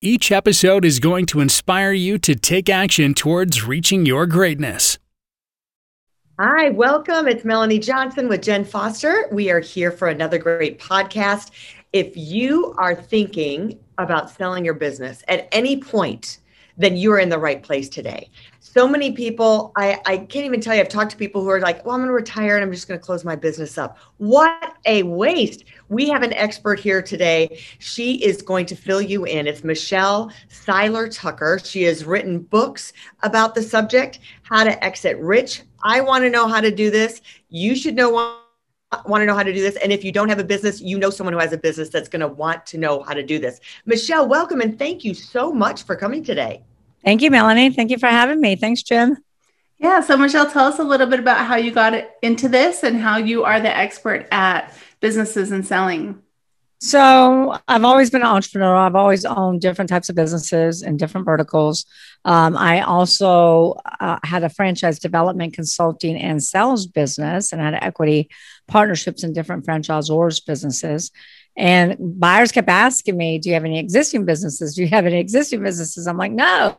Each episode is going to inspire you to take action towards reaching your greatness. Hi, welcome. It's Melanie Johnson with Jen Foster. We are here for another great podcast. If you are thinking about selling your business at any point, then you're in the right place today. So many people I, I can't even tell you i've talked to people who are like well i'm going to retire and i'm just going to close my business up. What a waste. We have an expert here today. She is going to fill you in. It's michelle seiler tucker. She has written books about the subject how to exit rich. I want to know how to do this. You should know want to know how to do this. And if you don't have a business you know someone who has a business that's going to want to know how to do this. Michelle welcome and thank you so much for coming today Thank you, Melanie. Thank you for having me. Thanks, Jim. Yeah. So, Michelle, tell us a little bit about how you got into this and how you are the expert at businesses and selling. So, I've always been an entrepreneur. I've always owned different types of businesses and different verticals. Um, I also uh, had a franchise development consulting and sales business and had equity partnerships in different franchisors businesses. And buyers kept asking me, Do you have any existing businesses? Do you have any existing businesses? I'm like, No.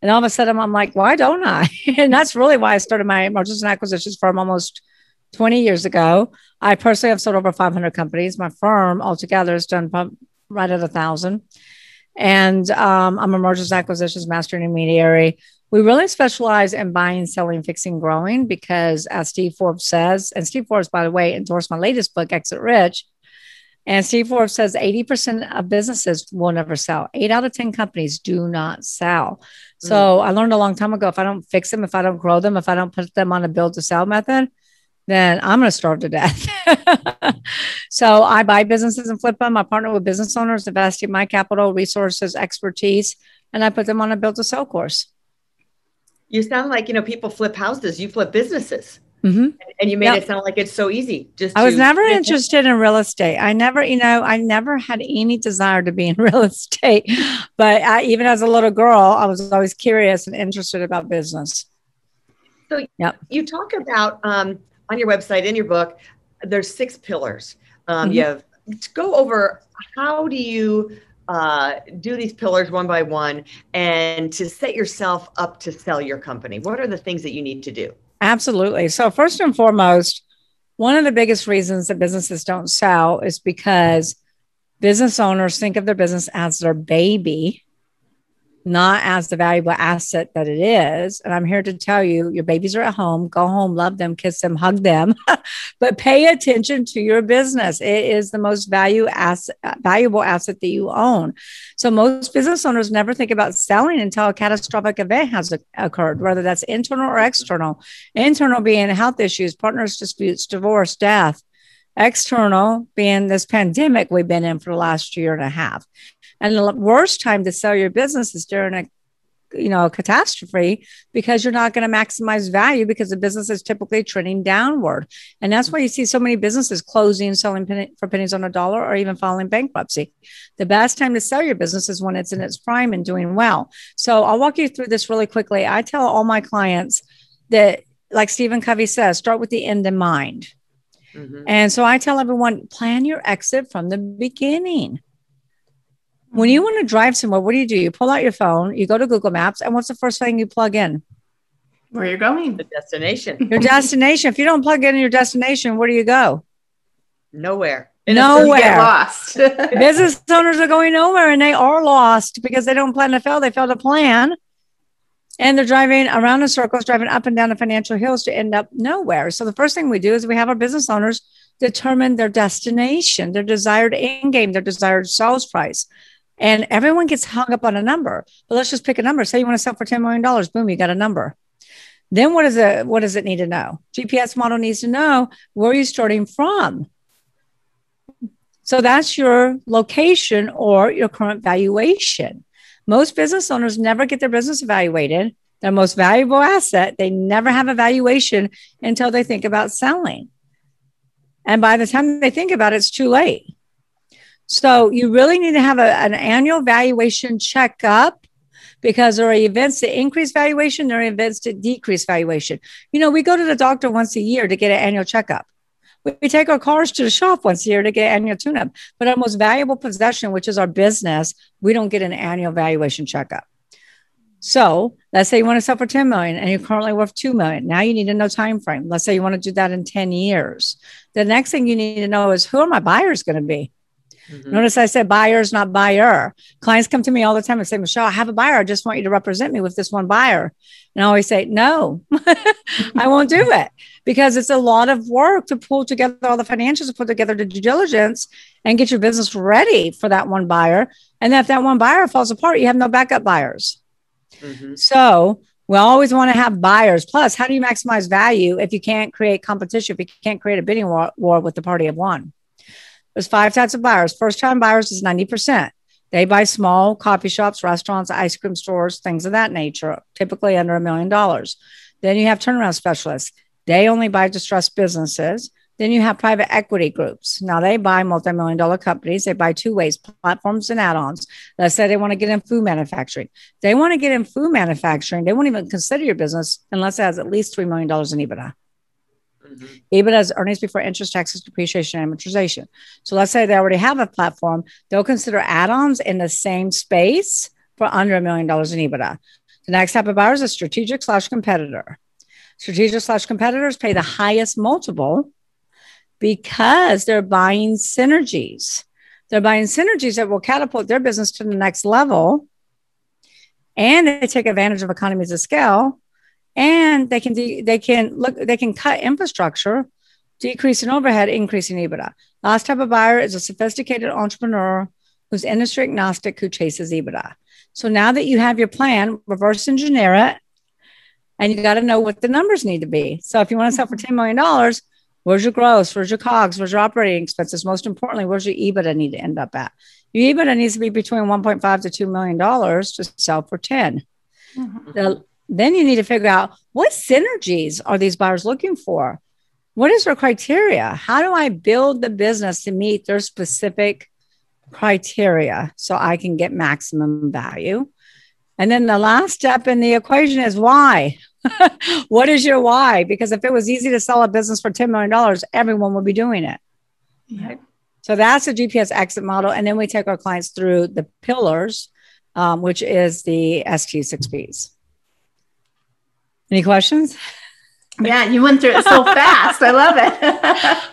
And all of a sudden, I'm like, Why don't I? and that's really why I started my mergers and acquisitions firm almost 20 years ago. I personally have sold over 500 companies. My firm altogether has done right at a thousand. And um, I'm a mergers and acquisitions master intermediary. We really specialize in buying, selling, fixing, growing because, as Steve Forbes says, and Steve Forbes, by the way, endorsed my latest book, Exit Rich and Steve Forbes says 80% of businesses will never sell. Eight out of 10 companies do not sell. So mm. I learned a long time ago if I don't fix them, if I don't grow them, if I don't put them on a build to sell method, then I'm going to starve to death. so I buy businesses and flip them. I partner with business owners, investing my capital, resources, expertise, and I put them on a build to sell course. You sound like, you know, people flip houses, you flip businesses. Mm-hmm. And you made yep. it sound like it's so easy. Just I was never interested in real estate. I never, you know, I never had any desire to be in real estate. But I, even as a little girl, I was always curious and interested about business. So yep. you talk about um, on your website in your book, there's six pillars. Um, mm-hmm. You have to go over how do you uh, do these pillars one by one and to set yourself up to sell your company. What are the things that you need to do? Absolutely. So, first and foremost, one of the biggest reasons that businesses don't sell is because business owners think of their business as their baby not as the valuable asset that it is. And I'm here to tell you your babies are at home. Go home, love them, kiss them, hug them, but pay attention to your business. It is the most value asset, valuable asset that you own. So most business owners never think about selling until a catastrophic event has occurred, whether that's internal or external. Internal being health issues, partners disputes, divorce, death external being this pandemic we've been in for the last year and a half. And the worst time to sell your business is during a you know, a catastrophe because you're not going to maximize value because the business is typically trending downward. And that's why you see so many businesses closing, selling penny, for pennies on a dollar, or even filing bankruptcy. The best time to sell your business is when it's in its prime and doing well. So I'll walk you through this really quickly. I tell all my clients that, like Stephen Covey says, start with the end in mind. Mm-hmm. And so I tell everyone plan your exit from the beginning. When you want to drive somewhere, what do you do? You pull out your phone, you go to Google Maps, and what's the first thing you plug in? Where you're going. The destination. Your destination. if you don't plug in your destination, where do you go? Nowhere. And nowhere. Get lost. Business owners are going nowhere and they are lost because they don't plan to fail. They fail to plan. And they're driving around in circles, driving up and down the financial hills to end up nowhere. So the first thing we do is we have our business owners determine their destination, their desired end game, their desired sales price. And everyone gets hung up on a number. But let's just pick a number. Say you want to sell for $10 million. Boom, you got a number. Then what is it? What does it need to know? GPS model needs to know where are you starting from? So that's your location or your current valuation. Most business owners never get their business evaluated. Their most valuable asset, they never have a valuation until they think about selling. And by the time they think about it, it's too late. So you really need to have a, an annual valuation checkup because there are events that increase valuation, there are events that decrease valuation. You know, we go to the doctor once a year to get an annual checkup. We take our cars to the shop once a year to get annual tune up. But our most valuable possession, which is our business, we don't get an annual valuation checkup. So let's say you want to sell for 10 million and you're currently worth 2 million. Now you need to know time frame. Let's say you want to do that in 10 years. The next thing you need to know is who are my buyers going to be? Mm-hmm. Notice I said buyers, not buyer. Clients come to me all the time and say, Michelle, I have a buyer. I just want you to represent me with this one buyer. And I always say, no, I won't do it because it's a lot of work to pull together all the financials to put together the due diligence and get your business ready for that one buyer. And if that one buyer falls apart, you have no backup buyers. Mm-hmm. So we always want to have buyers. Plus, how do you maximize value if you can't create competition, if you can't create a bidding war, war with the party of one? There's five types of buyers. First time buyers is 90%. They buy small coffee shops, restaurants, ice cream stores, things of that nature, typically under a million dollars. Then you have turnaround specialists. They only buy distressed businesses. Then you have private equity groups. Now they buy multi-million dollar companies. They buy two ways, platforms and add-ons. Let's say they want to get in food manufacturing. They want to get in food manufacturing. They won't even consider your business unless it has at least $3 million in EBITDA. Mm-hmm. EBITDA is earnings before interest, taxes, depreciation, and amortization. So let's say they already have a platform, they'll consider add-ons in the same space for under a million dollars in EBITDA. The next type of buyer is a strategic slash competitor. Strategic slash competitors pay the highest multiple because they're buying synergies. They're buying synergies that will catapult their business to the next level. And they take advantage of economies of scale and they can de- they can look they can cut infrastructure decreasing overhead increasing ebitda. Last type of buyer is a sophisticated entrepreneur who's industry agnostic who chases ebitda. So now that you have your plan reverse engineer it and you got to know what the numbers need to be. So if you want to sell for $10 million where's your gross? Where's your cogs? Where's your operating expenses? Most importantly where's your ebitda need to end up at? Your ebitda needs to be between 1.5 to 2 million dollars to sell for 10 mm-hmm. the then you need to figure out what synergies are these buyers looking for? What is their criteria? How do I build the business to meet their specific criteria so I can get maximum value? And then the last step in the equation is why. what is your why? Because if it was easy to sell a business for $10 million, everyone would be doing it. Right. So that's the GPS exit model. And then we take our clients through the pillars, um, which is the ST6Ps. Any questions? Yeah, you went through it so fast. I love it.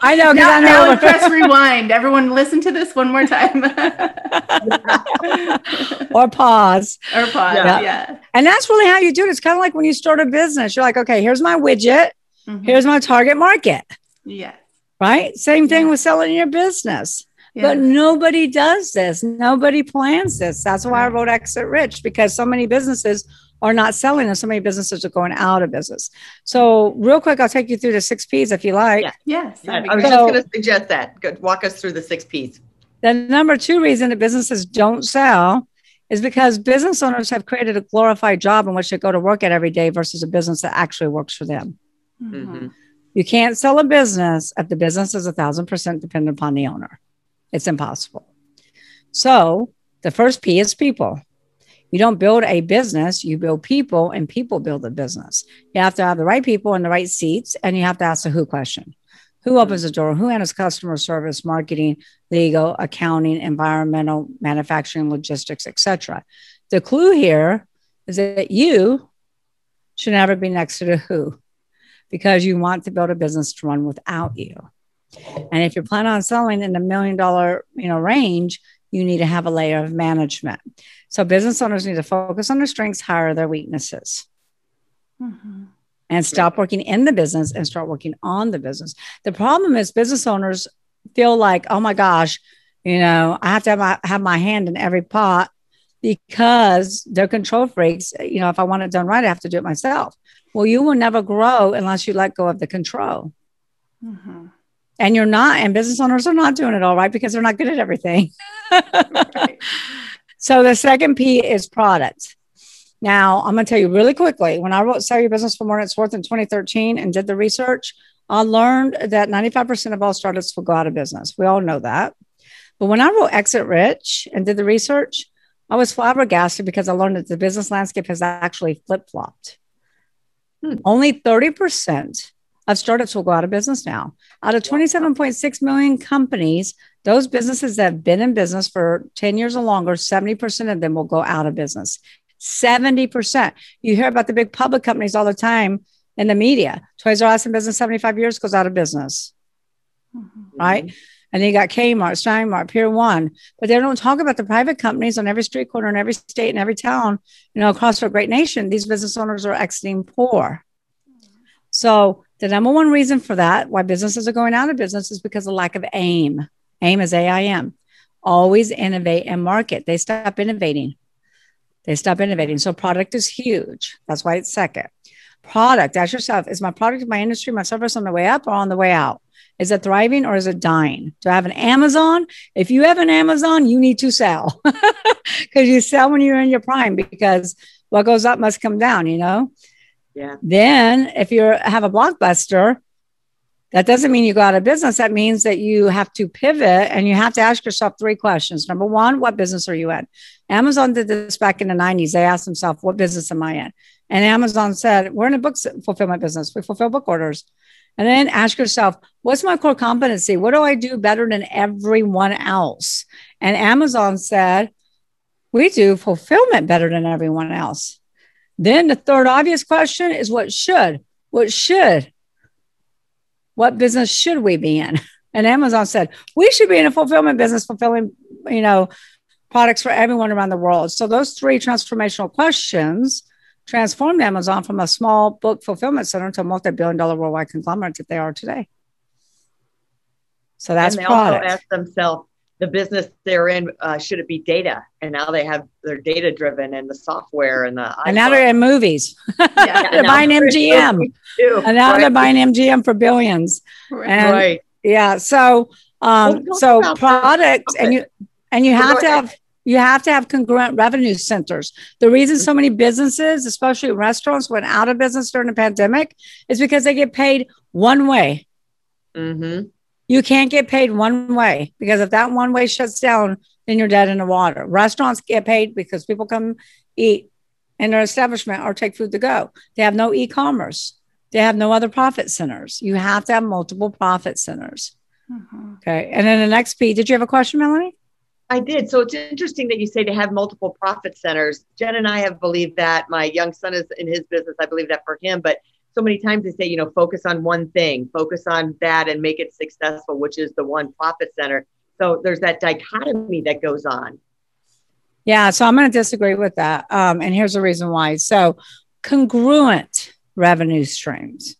I know. Now, I know. now press rewind. Everyone, listen to this one more time. or pause. Or pause. Yeah. yeah. And that's really how you do it. It's kind of like when you start a business. You're like, okay, here's my widget. Mm-hmm. Here's my target market. Yeah. Right. Same thing yeah. with selling your business. Yeah. But nobody does this. Nobody plans this. That's why I wrote Exit Rich because so many businesses are not selling and so many businesses are going out of business. So real quick, I'll take you through the six P's if you like. Yeah. Yes. Yeah, I was just going to suggest that. Good. Walk us through the six P's. The number two reason that businesses don't sell is because business owners have created a glorified job in which they go to work at every day versus a business that actually works for them. Mm-hmm. You can't sell a business if the business is a thousand percent dependent upon the owner. It's impossible. So the first P is people. You don't build a business, you build people, and people build a business. You have to have the right people in the right seats, and you have to ask the who question. Who mm-hmm. opens the door? Who handles customer service, marketing, legal, accounting, environmental, manufacturing, logistics, etc. The clue here is that you should never be next to the who because you want to build a business to run without you. And if you're planning on selling in the million dollar, you know, range, you need to have a layer of management. So business owners need to focus on their strengths, hire their weaknesses. Mm-hmm. And stop working in the business and start working on the business. The problem is business owners feel like, oh my gosh, you know, I have to have my, have my hand in every pot because they're control freaks. You know, if I want it done right, I have to do it myself. Well, you will never grow unless you let go of the control. Mm-hmm and you're not and business owners are not doing it all right because they're not good at everything right. So the second P is product. Now, I'm going to tell you really quickly when I wrote Sell Your Business for More Than It's Worth in 2013 and did the research, I learned that 95% of all startups will go out of business. We all know that. But when I wrote Exit Rich and did the research, I was flabbergasted because I learned that the business landscape has actually flip flopped. Hmm. Only 30% of startups will go out of business now. Out of 27.6 million companies, those businesses that have been in business for 10 years or longer, 70% of them will go out of business. 70%. You hear about the big public companies all the time in the media. Toys R Us in business 75 years goes out of business. Mm-hmm. Right. And then you got Kmart, Steinmart, Pier One, but they don't talk about the private companies on every street corner in every state and every town, you know, across our great nation. These business owners are exiting poor. So the number one reason for that, why businesses are going out of business, is because of lack of aim. AIM is AIM. Always innovate and market. They stop innovating. They stop innovating. So product is huge. That's why it's second. Product, ask yourself, is my product, my industry, my service on the way up or on the way out? Is it thriving or is it dying? Do I have an Amazon? If you have an Amazon, you need to sell because you sell when you're in your prime because what goes up must come down, you know? Then if you have a blockbuster, that doesn't mean you go out of business. That means that you have to pivot and you have to ask yourself three questions. Number one, what business are you in? Amazon did this back in the 90s. They asked themselves, what business am I in? And Amazon said, we're in a book fulfillment business. We fulfill book orders. And then ask yourself, what's my core competency? What do I do better than everyone else? And Amazon said, we do fulfillment better than everyone else. Then the third obvious question is what should? What should? What business should we be in? And Amazon said, we should be in a fulfillment business, fulfilling, you know, products for everyone around the world. So those three transformational questions transformed Amazon from a small book fulfillment center to a multi-billion dollar worldwide conglomerate that they are today. So that's and they product. also ask themselves, the business they're in, uh, should it be data? And now they have their data driven and the software and the. And now they're in movies. Yeah, they're buying MGM. And now right. they're buying MGM for billions. Right. And, right. Yeah. So, um, well, so products and you and you have to have you have to have congruent revenue centers. The reason so many businesses, especially restaurants, went out of business during the pandemic is because they get paid one way. Mm-hmm. You can't get paid one way because if that one way shuts down, then you're dead in the water. Restaurants get paid because people come eat in their establishment or take food to go. They have no e commerce, they have no other profit centers. You have to have multiple profit centers. Mm-hmm. Okay. And then the next P, did you have a question, Melanie? I did. So it's interesting that you say to have multiple profit centers. Jen and I have believed that. My young son is in his business. I believe that for him. But so many times they say, you know, focus on one thing, focus on that and make it successful, which is the one profit center. So there's that dichotomy that goes on. Yeah. So I'm going to disagree with that. Um, and here's the reason why. So congruent revenue streams,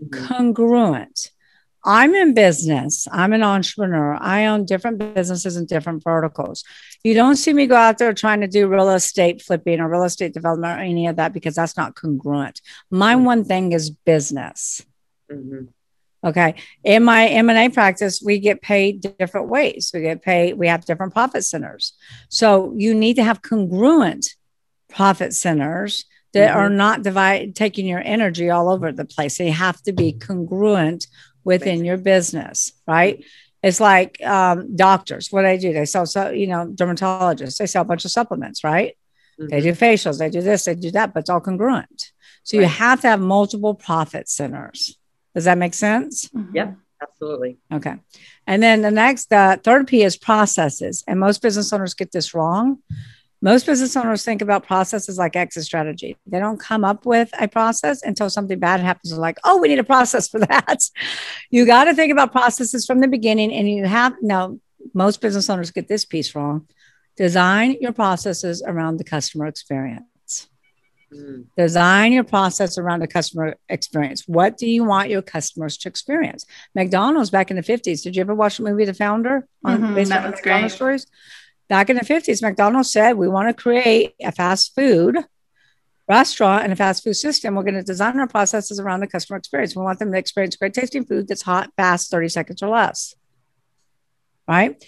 mm-hmm. congruent. I'm in business. I'm an entrepreneur. I own different businesses and different verticals. You don't see me go out there trying to do real estate flipping or real estate development or any of that because that's not congruent. My mm-hmm. one thing is business. Mm-hmm. Okay. In my M&A practice, we get paid different ways. We get paid, we have different profit centers. So you need to have congruent profit centers that mm-hmm. are not divide taking your energy all over the place. They have to be congruent within your business, right? It's like um, doctors. What they do, they sell, so you know, dermatologists. They sell a bunch of supplements, right? Mm-hmm. They do facials. They do this. They do that. But it's all congruent. So right. you have to have multiple profit centers. Does that make sense? Mm-hmm. Yeah, absolutely. Okay. And then the next, uh, third P is processes. And most business owners get this wrong most business owners think about processes like exit strategy. They don't come up with a process until something bad happens. They're like, oh, we need a process for that. you got to think about processes from the beginning. And you have, now, most business owners get this piece wrong. Design your processes around the customer experience. Mm. Design your process around the customer experience. What do you want your customers to experience? McDonald's back in the 50s. Did you ever watch the movie The Founder on mm-hmm, based on McDonald's stories? Back in the 50s, McDonald's said, we want to create a fast food restaurant and a fast food system. We're going to design our processes around the customer experience. We want them to experience great tasting food that's hot, fast, 30 seconds or less. Right?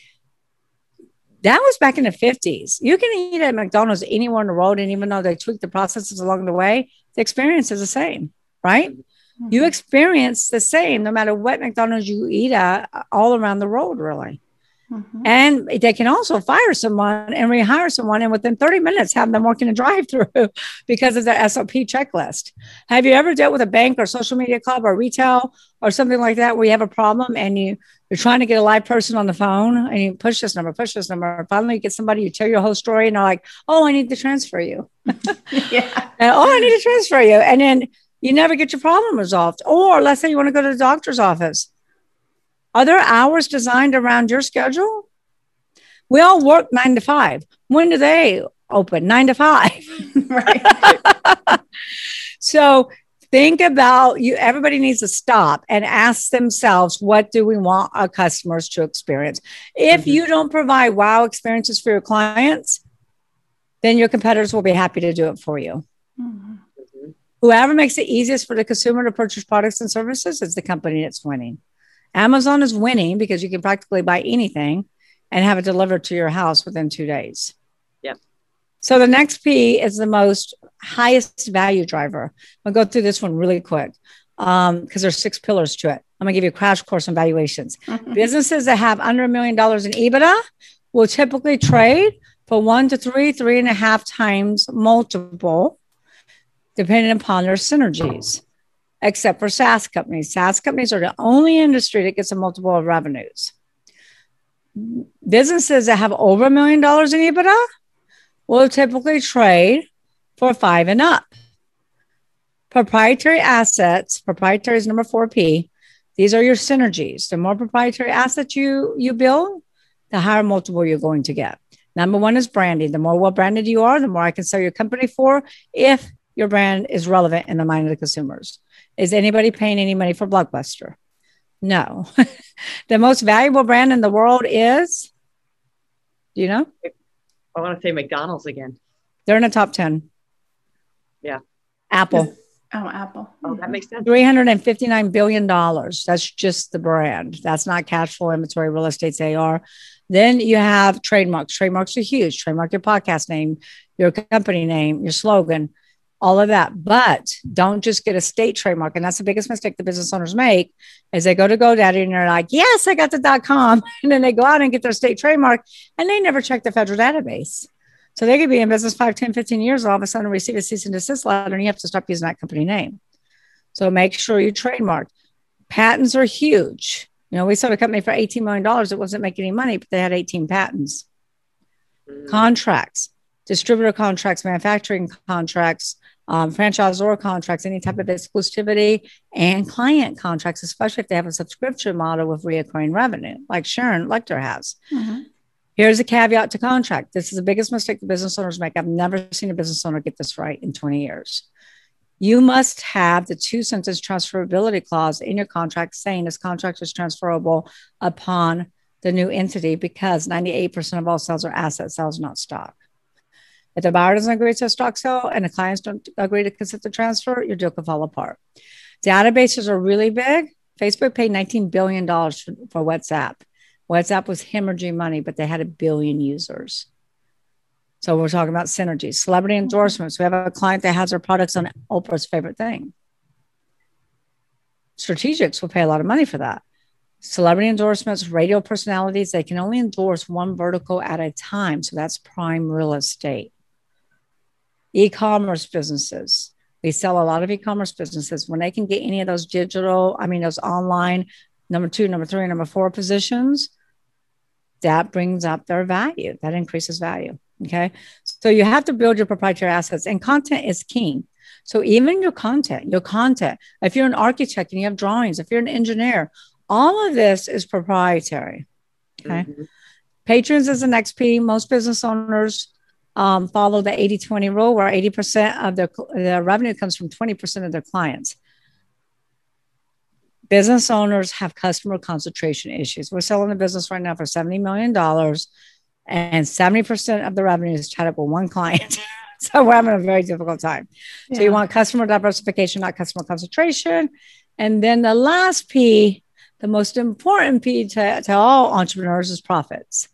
That was back in the 50s. You can eat at McDonald's anywhere on the road, and even though they tweak the processes along the way, the experience is the same, right? Mm-hmm. You experience the same no matter what McDonald's you eat at all around the world, really. Mm-hmm. And they can also fire someone and rehire someone and within 30 minutes have them working a drive through because of their SOP checklist. Have you ever dealt with a bank or social media club or retail or something like that where you have a problem and you, you're trying to get a live person on the phone and you push this number, push this number. Finally, you get somebody, you tell your whole story and they're like, oh, I need to transfer you. yeah. And, oh, I need to transfer you. And then you never get your problem resolved. Or let's say you want to go to the doctor's office are there hours designed around your schedule? We all work nine to five. When do they open? Nine to five. right. so think about you everybody needs to stop and ask themselves what do we want our customers to experience if mm-hmm. you don't provide wow experiences for your clients then your competitors will be happy to do it for you mm-hmm. whoever makes it easiest for the consumer to purchase products and services is the company that's winning Amazon is winning because you can practically buy anything and have it delivered to your house within two days. Yep. So the next P is the most highest value driver. I'll go through this one really quick because um, there's six pillars to it. I'm gonna give you a crash course on valuations. Businesses that have under a million dollars in EBITDA will typically trade for one to three, three and a half times multiple, depending upon their synergies except for SaaS companies. SaaS companies are the only industry that gets a multiple of revenues. Businesses that have over a million dollars in EBITDA will typically trade for five and up. Proprietary assets, proprietary is number four P. These are your synergies. The more proprietary assets you you build, the higher multiple you're going to get. Number one is branding. The more well branded you are, the more I can sell your company for if your brand is relevant in the mind of the consumers. Is anybody paying any money for Blockbuster? No. the most valuable brand in the world is, do you know? I want to say McDonald's again. They're in the top 10. Yeah. Apple. Oh, Apple. Oh, that makes sense. $359 billion. That's just the brand. That's not cash flow, inventory, real estate's AR. Then you have trademarks. Trademarks are huge. Trademark your podcast name, your company name, your slogan all of that. But don't just get a state trademark. And that's the biggest mistake the business owners make is they go to GoDaddy and they're like, yes, I got the dot com. And then they go out and get their state trademark and they never check the federal database. So they could be in business 5, 10, 15 years, and all of a sudden receive a cease and desist letter, and you have to stop using that company name. So make sure you trademark. Patents are huge. You know, we sold a company for $18 million. It wasn't making any money, but they had 18 patents. Mm. Contracts, distributor contracts, manufacturing contracts, um, franchisor contracts, any type of exclusivity, and client contracts, especially if they have a subscription model with recurring revenue, like Sharon Lechter has. Mm-hmm. Here's a caveat to contract. This is the biggest mistake the business owners make. I've never seen a business owner get this right in 20 years. You must have the two sentence transferability clause in your contract saying this contract is transferable upon the new entity because 98% of all sales are asset sales, not stock. If the buyer doesn't agree to a stock sale and the clients don't agree to consent to transfer, your deal could fall apart. Databases are really big. Facebook paid $19 billion for, for WhatsApp. WhatsApp was hemorrhaging money, but they had a billion users. So we're talking about synergies, celebrity mm-hmm. endorsements. We have a client that has our products on Oprah's favorite thing. Strategics will pay a lot of money for that. Celebrity endorsements, radio personalities, they can only endorse one vertical at a time. So that's prime real estate e-commerce businesses. We sell a lot of e-commerce businesses. When they can get any of those digital i mean those online number two number three number four positions that brings up their value. That increases value okay? So you have to build your proprietary assets and content is king so even your content your content if you're an architect and you have drawings if you're an engineer all of this is proprietary okay? Mm-hmm. patrons is an xp most business owners um, follow the 80 20 rule where 80% of their, their revenue comes from 20% of their clients. Business owners have customer concentration issues. We're selling the business right now for $70 million, and 70% of the revenue is tied up with one client. so we're having a very difficult time. Yeah. So you want customer diversification, not customer concentration. And then the last P, the most important P to, to all entrepreneurs is profits.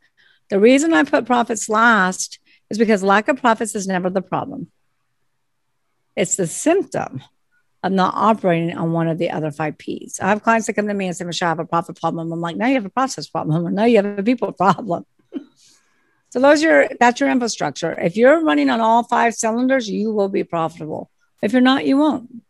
The reason I put profits last is because lack of profits is never the problem. It's the symptom of not operating on one of the other five P's. I have clients that come to me and say, Michelle, I have a profit problem. I'm like, now you have a process problem, or now you have a people problem. so those are your that's your infrastructure. If you're running on all five cylinders, you will be profitable. If you're not, you won't.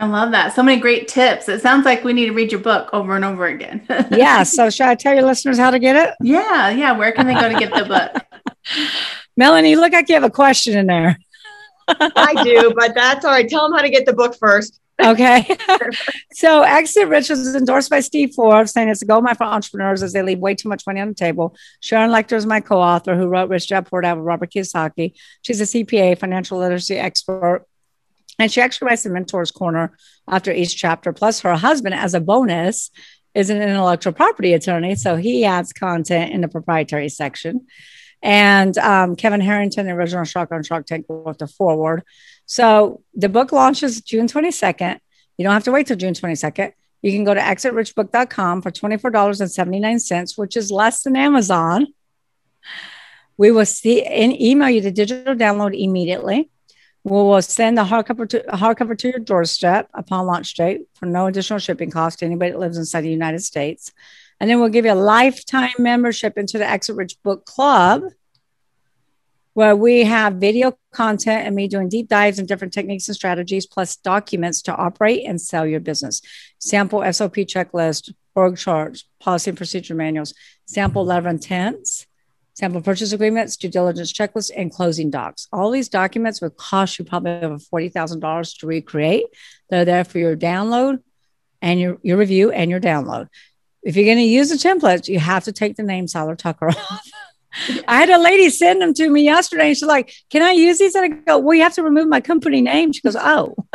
I love that. So many great tips. It sounds like we need to read your book over and over again. yeah. So, should I tell your listeners how to get it? Yeah. Yeah. Where can they go to get the book? Melanie, look like you have a question in there. I do, but that's all right. Tell them how to get the book first. Okay. so Exit Rich was endorsed by Steve Forbes, saying it's a gold mine for entrepreneurs as they leave way too much money on the table. Sharon Lechter is my co-author who wrote Rich Dad Poor Dad with Robert Kiyosaki. She's a CPA, financial literacy expert. And she actually writes the Mentor's Corner after each chapter. Plus, her husband, as a bonus, is an intellectual property attorney. So he adds content in the proprietary section. And um, Kevin Harrington, the original Shark on Shark Tank, wrote the foreword. So the book launches June 22nd. You don't have to wait till June 22nd. You can go to exitrichbook.com for $24.79, which is less than Amazon. We will see and email you the digital download immediately. We will send the hardcover to, hardcover to your doorstep upon launch date for no additional shipping cost to anybody that lives inside the United States. And then we'll give you a lifetime membership into the Exit Rich Book Club, where we have video content and me doing deep dives and different techniques and strategies, plus documents to operate and sell your business. Sample SOP checklist, org charts, policy and procedure manuals, sample letter intents, sample purchase agreements, due diligence checklist, and closing docs. All these documents would cost you probably over $40,000 to recreate. They're there for your download and your, your review and your download. If you're going to use the templates, you have to take the name Seiler Tucker off. I had a lady send them to me yesterday and she's like, Can I use these? And I go, Well, you have to remove my company name. She goes, Oh.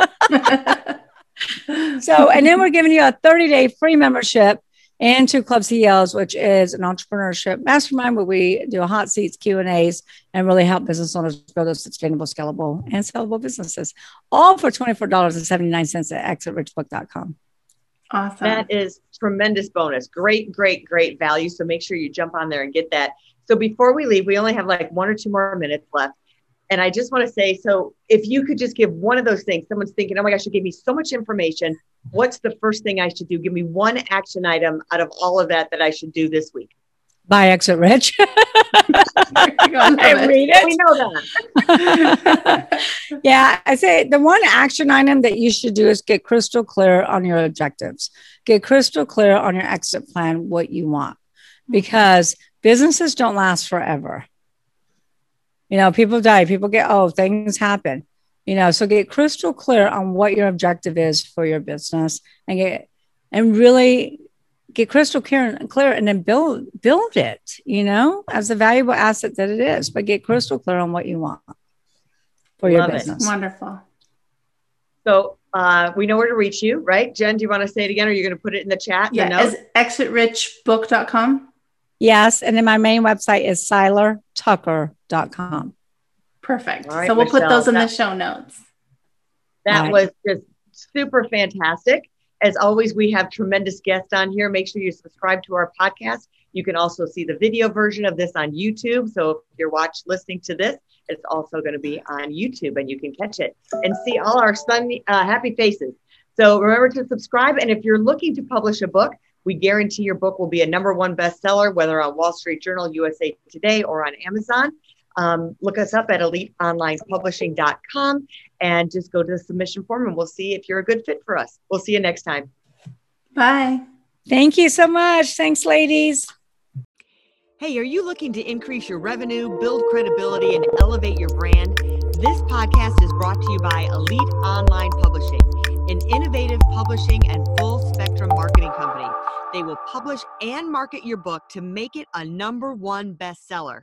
so, and then we're giving you a 30 day free membership and to Club CEOs, which is an entrepreneurship mastermind where we do hot seats, Q and A's, and really help business owners build a sustainable, scalable, and sellable businesses. All for twenty four dollars and seventy nine cents at exitrichbook.com. Awesome. That is tremendous bonus. Great, great, great value. So make sure you jump on there and get that. So before we leave, we only have like one or two more minutes left. And I just want to say so if you could just give one of those things, someone's thinking, oh my gosh, you gave me so much information. What's the first thing I should do? Give me one action item out of all of that that I should do this week. Buy Exit Rich. I read it. We know that. yeah, I say the one action item that you should do is get crystal clear on your objectives. Get crystal clear on your exit plan, what you want, hmm. because businesses don't last forever. You know, people die, people get, oh, things happen. You know, so get crystal clear on what your objective is for your business and get and really get crystal clear and clear and then build build it, you know, as a valuable asset that it is, but get crystal clear on what you want for Love your business. It. Wonderful. So uh, we know where to reach you, right? Jen, do you want to say it again or are you going to put it in the chat? Yeah, is exitrichbook.com. Yes. And then my main website is seilertucker.com. Perfect. Right, so we'll Michelle, put those in that, the show notes. That right. was just super fantastic. As always, we have tremendous guests on here. Make sure you subscribe to our podcast. You can also see the video version of this on YouTube. So if you're watch listening to this, it's also going to be on YouTube and you can catch it and see all our sunny, uh, happy faces. So remember to subscribe. And if you're looking to publish a book, we guarantee your book will be a number one bestseller, whether on Wall Street Journal, USA Today, or on Amazon. Um, look us up at eliteonlinepublishing.com and just go to the submission form and we'll see if you're a good fit for us. We'll see you next time. Bye. Thank you so much. Thanks, ladies. Hey, are you looking to increase your revenue, build credibility, and elevate your brand? This podcast is brought to you by Elite Online Publishing, an innovative publishing and full spectrum marketing company. They will publish and market your book to make it a number one bestseller.